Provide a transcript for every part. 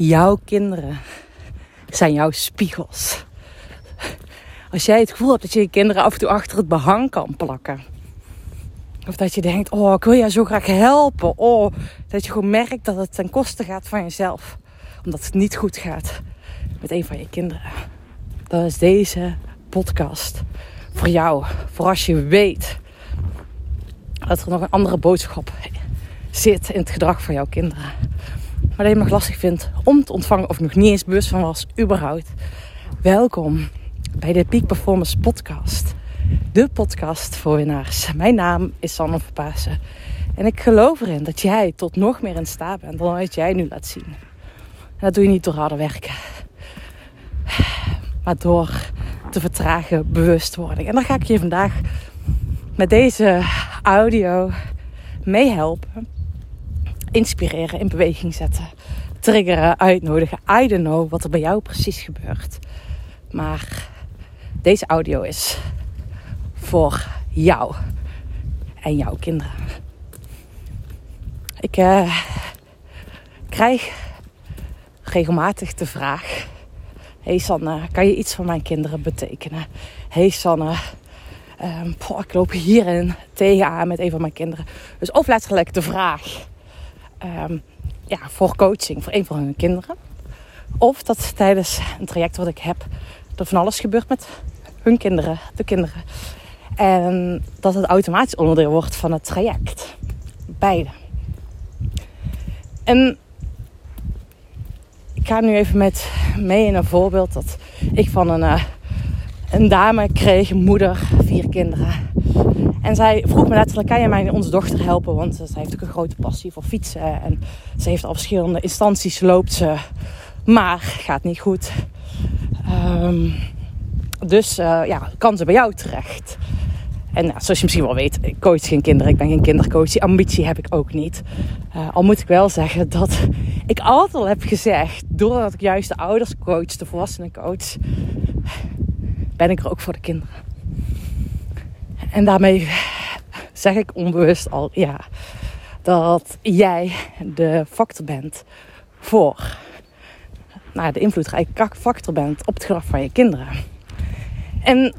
Jouw kinderen zijn jouw spiegels. Als jij het gevoel hebt dat je je kinderen af en toe achter het behang kan plakken. Of dat je denkt, oh, ik wil jou zo graag helpen. Oh, dat je gewoon merkt dat het ten koste gaat van jezelf. Omdat het niet goed gaat met een van je kinderen. Dan is deze podcast voor jou. Voor als je weet dat er nog een andere boodschap zit in het gedrag van jouw kinderen. Maar dat je nog lastig vindt om te ontvangen of nog niet eens bewust van was, überhaupt. Welkom bij de Peak Performance Podcast. De podcast voor winnaars. Mijn naam is Sanne Verpaasen. En ik geloof erin dat jij tot nog meer in staat bent dan wat jij nu laat zien. En dat doe je niet door harder werken. Maar door te vertragen bewustwording. En daar ga ik je vandaag met deze audio meehelpen. Inspireren, in beweging zetten. Triggeren, uitnodigen. I don't know wat er bij jou precies gebeurt. Maar deze audio is voor jou en jouw kinderen. Ik uh, krijg regelmatig de vraag: Hey Sanne, kan je iets voor mijn kinderen betekenen? Hey Sanne, um, ik loop hierin tegenaan met een van mijn kinderen. Dus of letterlijk de vraag um, ja, voor coaching voor een van hun kinderen. Of dat tijdens een traject wat ik heb, er van alles gebeurt met hun kinderen, de kinderen. En dat het automatisch onderdeel wordt van het traject. Beide. En ik ga nu even met mee in een voorbeeld dat ik van een, uh, een dame kreeg, moeder, vier kinderen. En zij vroeg me letterlijk, kan je mij onze dochter helpen? Want zij heeft ook een grote passie voor fietsen. En ze heeft al verschillende instanties, loopt ze. Maar gaat niet goed. Um, dus uh, ja, kan ze bij jou terecht. En nou, zoals je misschien wel weet, ik coach geen kinderen. Ik ben geen kindercoach. Die ambitie heb ik ook niet. Uh, al moet ik wel zeggen dat ik altijd al heb gezegd... doordat ik juist de ouders coach, de volwassenen coach... ben ik er ook voor de kinderen. En daarmee zeg ik onbewust al... ja, dat jij de factor bent voor... Nou, de invloedrijke factor bent op het gedrag van je kinderen. En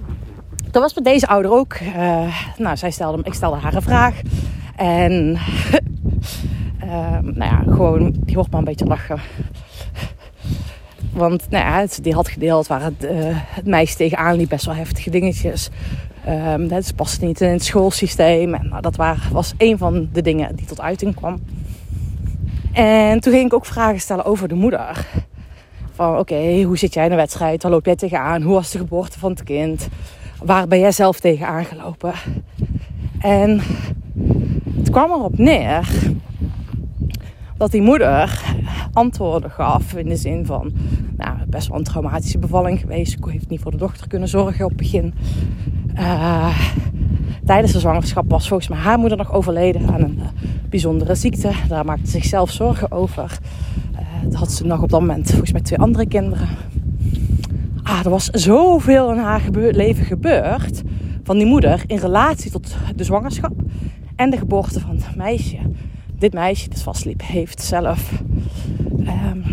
dat was met deze ouder ook. Uh, nou, zij stelde, ik stelde haar een vraag. En uh, nou ja, gewoon, die hoort maar een beetje lachen. Want nou ja, die had gedeeld waar het, uh, het meisje tegenaan liep, best wel heftige dingetjes. Um, dat past niet in het schoolsysteem. Nou, dat was een van de dingen die tot uiting kwam. En toen ging ik ook vragen stellen over de moeder. Van oké, hoe zit jij in de wedstrijd? Waar loop jij tegenaan? Hoe was de geboorte van het kind? Waar ben jij zelf tegen aangelopen? En het kwam erop neer dat die moeder antwoorden gaf in de zin van, nou, best wel een traumatische bevalling geweest. Ik heeft niet voor de dochter kunnen zorgen op het begin. Uh, tijdens de zwangerschap was volgens mij haar moeder nog overleden aan een uh, bijzondere ziekte. Daar maakte ze zichzelf zorgen over. Uh, had ze nog op dat moment volgens mij twee andere kinderen ah, er was zoveel in haar leven gebeurd van die moeder in relatie tot de zwangerschap en de geboorte van het meisje. Dit meisje dat vastliep heeft zelf um,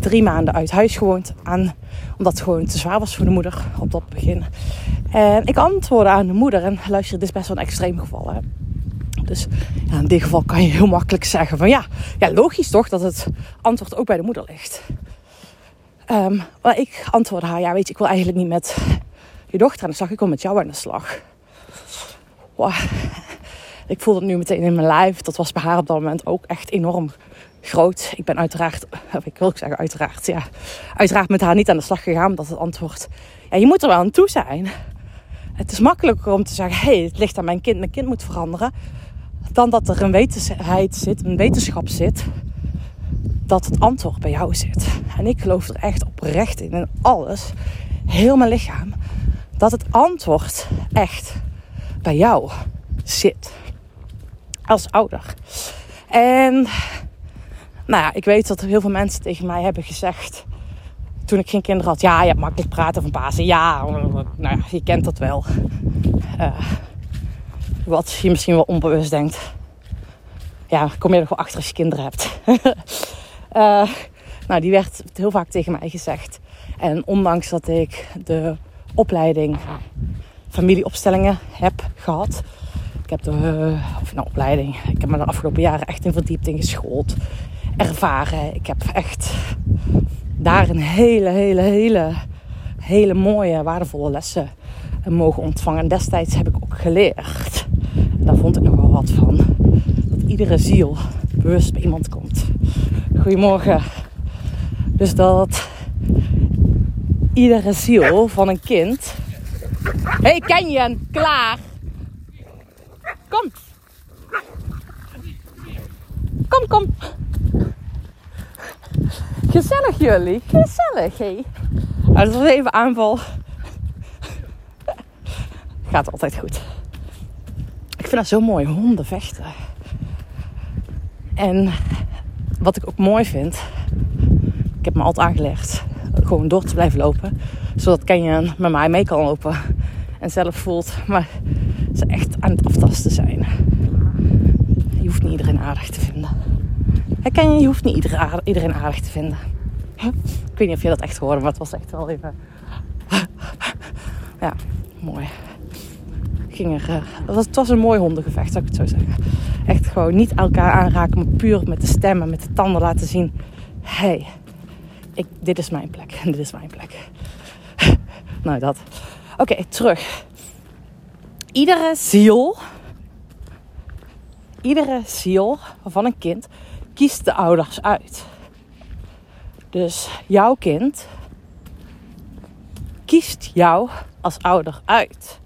drie maanden uit huis gewoond aan, omdat het gewoon te zwaar was voor de moeder op dat begin. En ik antwoordde aan de moeder en luister, dit is best wel een extreem geval. Hè? Dus ja, in dit geval kan je heel makkelijk zeggen van ja, ja, logisch toch dat het antwoord ook bij de moeder ligt. Um, maar ik antwoordde haar, ja weet je, ik wil eigenlijk niet met je dochter aan de slag. Ik wil met jou aan de slag. Ik voelde het nu meteen in mijn lijf. Dat was bij haar op dat moment ook echt enorm groot. Ik ben uiteraard, ik wil zeggen uiteraard, ja. Uiteraard met haar niet aan de slag gegaan. Omdat het antwoord, ja je moet er wel aan toe zijn. Het is makkelijker om te zeggen, hé hey, het ligt aan mijn kind. Mijn kind moet veranderen. Dan dat er een zit, een wetenschap zit dat het antwoord bij jou zit. En ik geloof er echt oprecht in, in alles, heel mijn lichaam, dat het antwoord echt bij jou zit. Als ouder. En nou ja, ik weet dat er heel veel mensen tegen mij hebben gezegd. Toen ik geen kinderen had. Ja, je hebt makkelijk praten van Pasen. Ja, nou ja, je kent dat wel. Uh, wat je misschien wel onbewust denkt. Ja, kom je er gewoon achter als je kinderen hebt. Uh, Nou, die werd heel vaak tegen mij gezegd. En ondanks dat ik de opleiding familieopstellingen heb gehad. Ik heb de of nou, opleiding. Ik heb me de afgelopen jaren echt in verdiept in geschoold. Ervaren. Ik heb echt daar een hele, hele, hele, hele mooie, waardevolle lessen mogen ontvangen. En destijds heb ik ook geleerd. Daar vond ik nog wel wat van. Dat iedere ziel bewust bij iemand komt. Goedemorgen. Dus dat iedere ziel van een kind. hey, Kenyon, klaar. Kom. Kom, kom. Gezellig jullie. Gezellig, hé. Dat was even aanval. Gaat altijd goed. Ik vind dat zo mooi, honden vechten. En wat ik ook mooi vind, ik heb me altijd aangelegd gewoon door te blijven lopen. Zodat Kenyon met mij mee kan lopen. En zelf voelt, maar ze echt aan het aftasten zijn. Je hoeft niet iedereen aardig te vinden. Je, je hoeft niet iedereen aardig te vinden. Ik weet niet of je dat echt hoorde, maar het was echt wel even... Ja, mooi. Ging er, eh, het, was, een mooi hondengevecht, zou ik het zo zeggen. Echt gewoon niet elkaar aanraken, maar puur met de stemmen, met de tanden laten zien. hey, ik, dit is mijn plek. Dit is mijn plek. nou, dat. Oké, terug. Iedere ziel, iedere ziel van een kind kiest de ouders uit. Dus jouw kind kiest jou als ouder uit.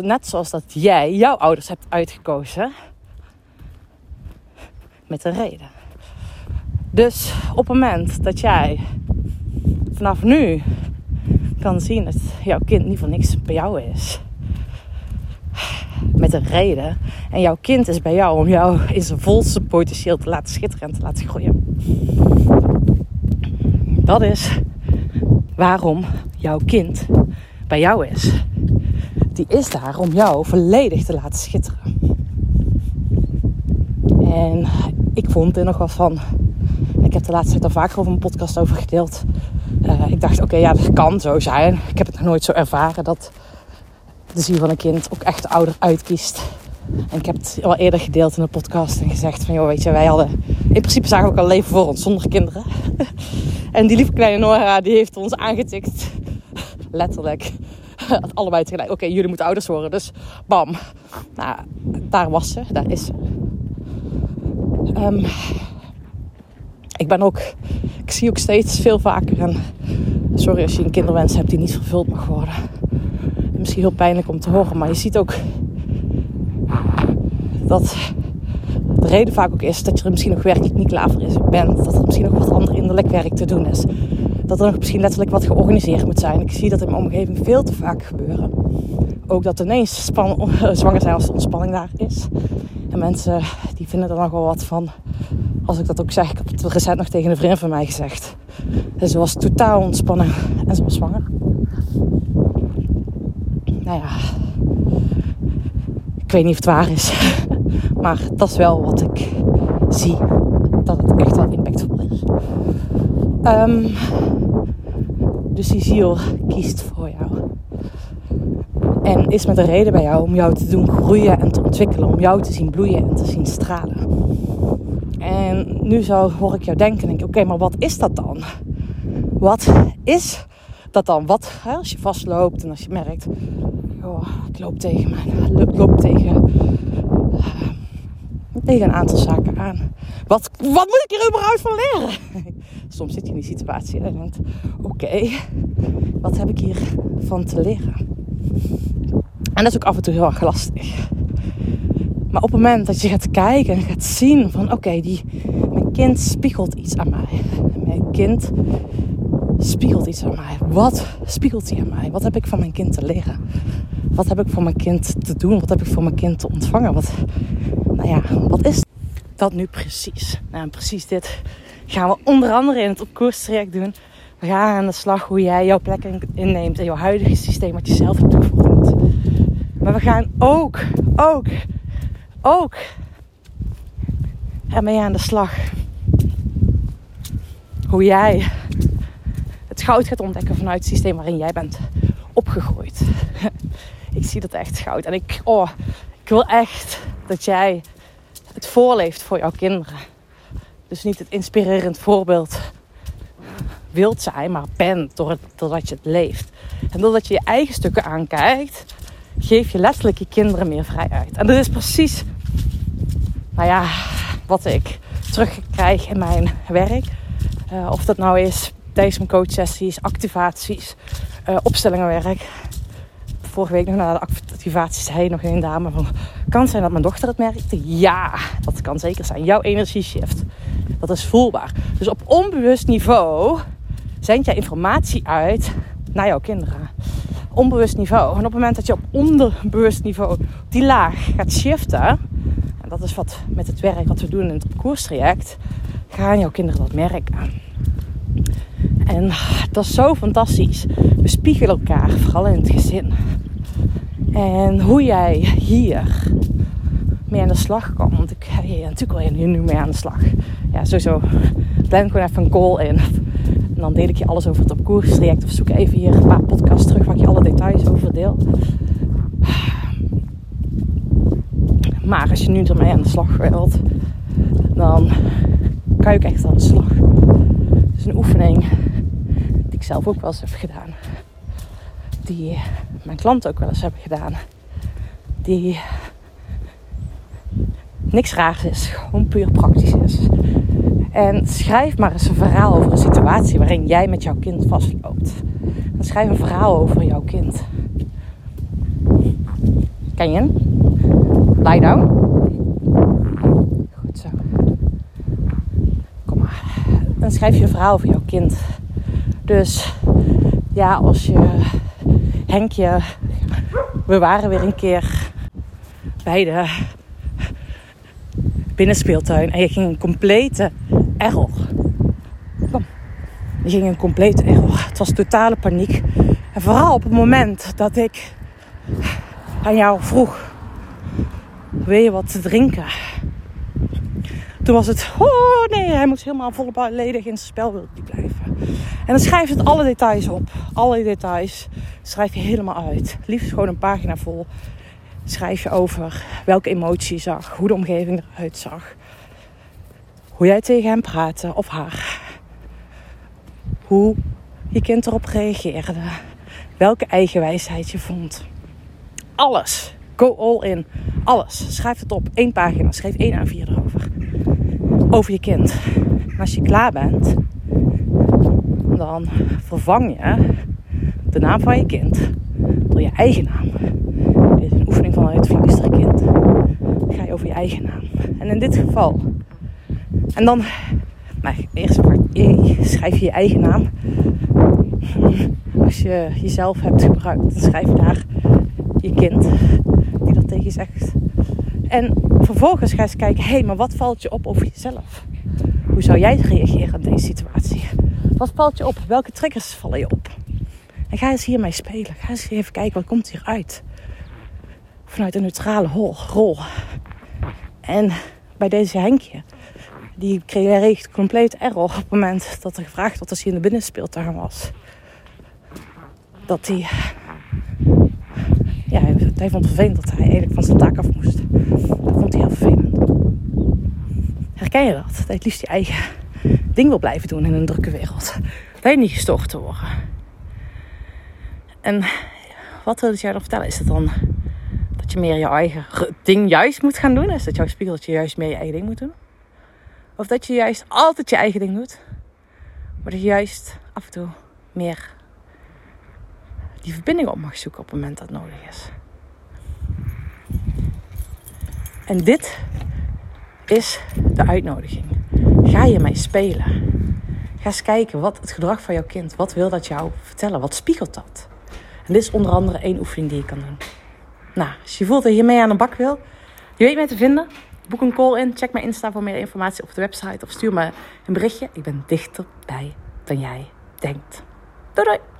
Net zoals dat jij jouw ouders hebt uitgekozen met een reden. Dus op het moment dat jij vanaf nu kan zien dat jouw kind niet van niks bij jou is, met een reden, en jouw kind is bij jou om jou in zijn volste potentieel te laten schitteren en te laten groeien. Dat is waarom jouw kind bij jou is. Die is daar om jou volledig te laten schitteren. En ik vond er nog wat van ik heb de laatste tijd al vaker over een podcast over gedeeld. Uh, ik dacht, oké, ja, dat kan zo zijn. Ik heb het nog nooit zo ervaren dat de ziel van een kind ook echt de ouder uitkiest. En ik heb het al eerder gedeeld in een podcast en gezegd van, joh, weet je, wij hadden... In principe zagen we ook al leven voor ons zonder kinderen. en die lieve kleine Nora, die heeft ons aangetikt. Letterlijk. Allebei tegelijk. Oké, jullie moeten ouders worden. Dus bam. Nou, daar was ze. Daar is ze. Um, ik ben ook, ik zie ook steeds veel vaker. En sorry als je een kinderwens hebt die niet vervuld mag worden. Misschien heel pijnlijk om te horen, maar je ziet ook dat de reden vaak ook is dat je er misschien nog werkelijk niet klaar voor is, bent. Dat er misschien nog wat ander innerlijk werk te doen is. Dat er nog misschien letterlijk wat georganiseerd moet zijn. Ik zie dat in mijn omgeving veel te vaak gebeuren. Ook dat ineens zwanger zijn als de ontspanning daar is. En mensen die vinden er nog wel wat van als ik dat ook zeg. Ik heb het recent nog tegen een vriend van mij gezegd. En ze was totaal ontspannen en ze was zwanger. Nou ja, ik weet niet of het waar is. Maar dat is wel wat ik zie. Dat het echt wel impactvol is. Um, dus die ziel kiest voor jou. En is met een reden bij jou om jou te doen groeien en te ontwikkelen. Om jou te zien bloeien en te zien stralen. En nu zo hoor ik jou denken, denk oké, maar wat is dat dan? Wat is dat dan? Wat, hè, als je vastloopt en als je merkt, oh, ik loop tegen mijn, ik loop tegen, uh, tegen een aantal zaken aan. Wat, wat moet ik hier überhaupt van leren? Soms zit je in die situatie en denkt, oké, wat heb ik hier van te leren? En dat is ook af en toe heel erg lastig. Maar op het moment dat je gaat kijken en gaat zien van oké, die mijn kind spiegelt iets aan mij. Mijn kind spiegelt iets aan mij. Wat spiegelt hij aan mij? Wat heb ik van mijn kind te leren? Wat heb ik voor mijn kind te doen? Wat heb ik voor mijn kind te ontvangen? Wat, nou ja, wat is dat nu precies? Nou, precies dit gaan we onder andere in het opkoerstraject doen. We gaan aan de slag hoe jij jouw plek inneemt in jouw huidige systeem wat je zelf hebt toegevoegd. Maar we gaan ook, ook ook ermee aan de slag. hoe jij goud gaat ontdekken vanuit het systeem waarin jij bent opgegroeid. ik zie dat echt goud. En ik, oh, ik wil echt dat jij het voorleeft voor jouw kinderen. Dus niet het inspirerend voorbeeld wilt zijn, maar bent doordat je het leeft. En doordat je je eigen stukken aankijkt, geef je letterlijk je kinderen meer vrijheid. En dat is precies, nou ja, wat ik terugkrijg in mijn werk. Uh, of dat nou is tijdens mijn coachsessies, activaties, uh, opstellingenwerk. Vorige week nog na de activaties zei nog een dame van... Kan het zijn dat mijn dochter het merkte? Ja, dat kan zeker zijn. Jouw energieshift, dat is voelbaar. Dus op onbewust niveau zend jij informatie uit naar jouw kinderen. Onbewust niveau. En op het moment dat je op onderbewust niveau die laag gaat shiften... En dat is wat met het werk wat we doen in het koerstraject... gaan jouw kinderen dat merken. En dat is zo fantastisch. We spiegelen elkaar, vooral in het gezin. En hoe jij hier mee aan de slag kan. Want ik ga hier natuurlijk al nu mee aan de slag. Ja, sowieso. Plan gewoon even een call in. En dan deel ik je alles over het op koers traject. Of zoek even hier een paar podcasts terug waar ik je alle details over deel. Maar als je nu ermee aan de slag wilt, dan kan je ook echt aan de slag. Het is een oefening ik zelf ook wel eens heb gedaan. Die mijn klanten ook wel eens hebben gedaan. Die niks raars is, gewoon puur praktisch is. En schrijf maar eens een verhaal over een situatie waarin jij met jouw kind vastloopt. Dan schrijf een verhaal over jouw kind. Ken je hem? Lie down. Goed zo. Kom maar. Dan schrijf je een verhaal over jouw kind. Dus ja, als je Henkje, we waren weer een keer bij de binnenspeeltuin en je ging een complete error. Kom. Je ging een complete error. Het was totale paniek. En vooral op het moment dat ik aan jou vroeg: Wil je wat te drinken? Toen was het, oh nee, hij moest helemaal volledig in zijn spel blijven. En dan schrijf je het alle details op. Alle details schrijf je helemaal uit. Liefst gewoon een pagina vol. Schrijf je over welke emotie je zag, hoe de omgeving eruit zag. Hoe jij tegen hem praatte of haar. Hoe je kind erop reageerde. Welke eigen wijsheid je vond. Alles. Go all in. Alles. Schrijf het op. Eén pagina. Schrijf één A4 erover. Over je kind. En als je klaar bent, dan vervang je de naam van je kind door je eigen naam. Dit is een oefening van het kind. ga je over je eigen naam. En in dit geval. En dan, maar eerst schrijf je je eigen naam. Als je jezelf hebt gebruikt, dan schrijf je daar je kind die dat tegen je zegt. En vervolgens ga je eens kijken, hé, hey, maar wat valt je op over jezelf? Hoe zou jij reageren in deze situatie? Wat valt je op? Welke triggers vallen je op? En ga eens hiermee spelen. Ga eens even kijken wat komt hieruit. Vanuit een neutrale rol. En bij deze Henkje, die creëerde compleet error op het moment dat er gevraagd werd als hij in de binnenspeeltuin was. Dat hij, ja, hij vond het vervelend dat hij eigenlijk van zijn taak af moest. Dat vond hij heel vervelend. Herken je dat? Dat het liefst je eigen ding wil blijven doen in een drukke wereld. Dat je niet gestoord te worden. En wat wil jou dan vertellen? Is het dan dat je meer je eigen ding juist moet gaan doen? Is dat jouw spiegel dat je juist meer je eigen ding moet doen? Of dat je juist altijd je eigen ding doet? Maar dat je juist af en toe meer die verbinding op mag zoeken op het moment dat nodig is. En dit is de uitnodiging. Ga je mee spelen? Ga eens kijken wat het gedrag van jouw kind, wat wil dat jou vertellen? Wat spiegelt dat? En dit is onder andere één oefening die je kan doen. Nou, als je voelt dat je hiermee aan de bak wil, je weet mij te vinden. Boek een call in, check mijn Insta voor meer informatie op de website of stuur me een berichtje. Ik ben dichterbij dan jij denkt. Doei doei!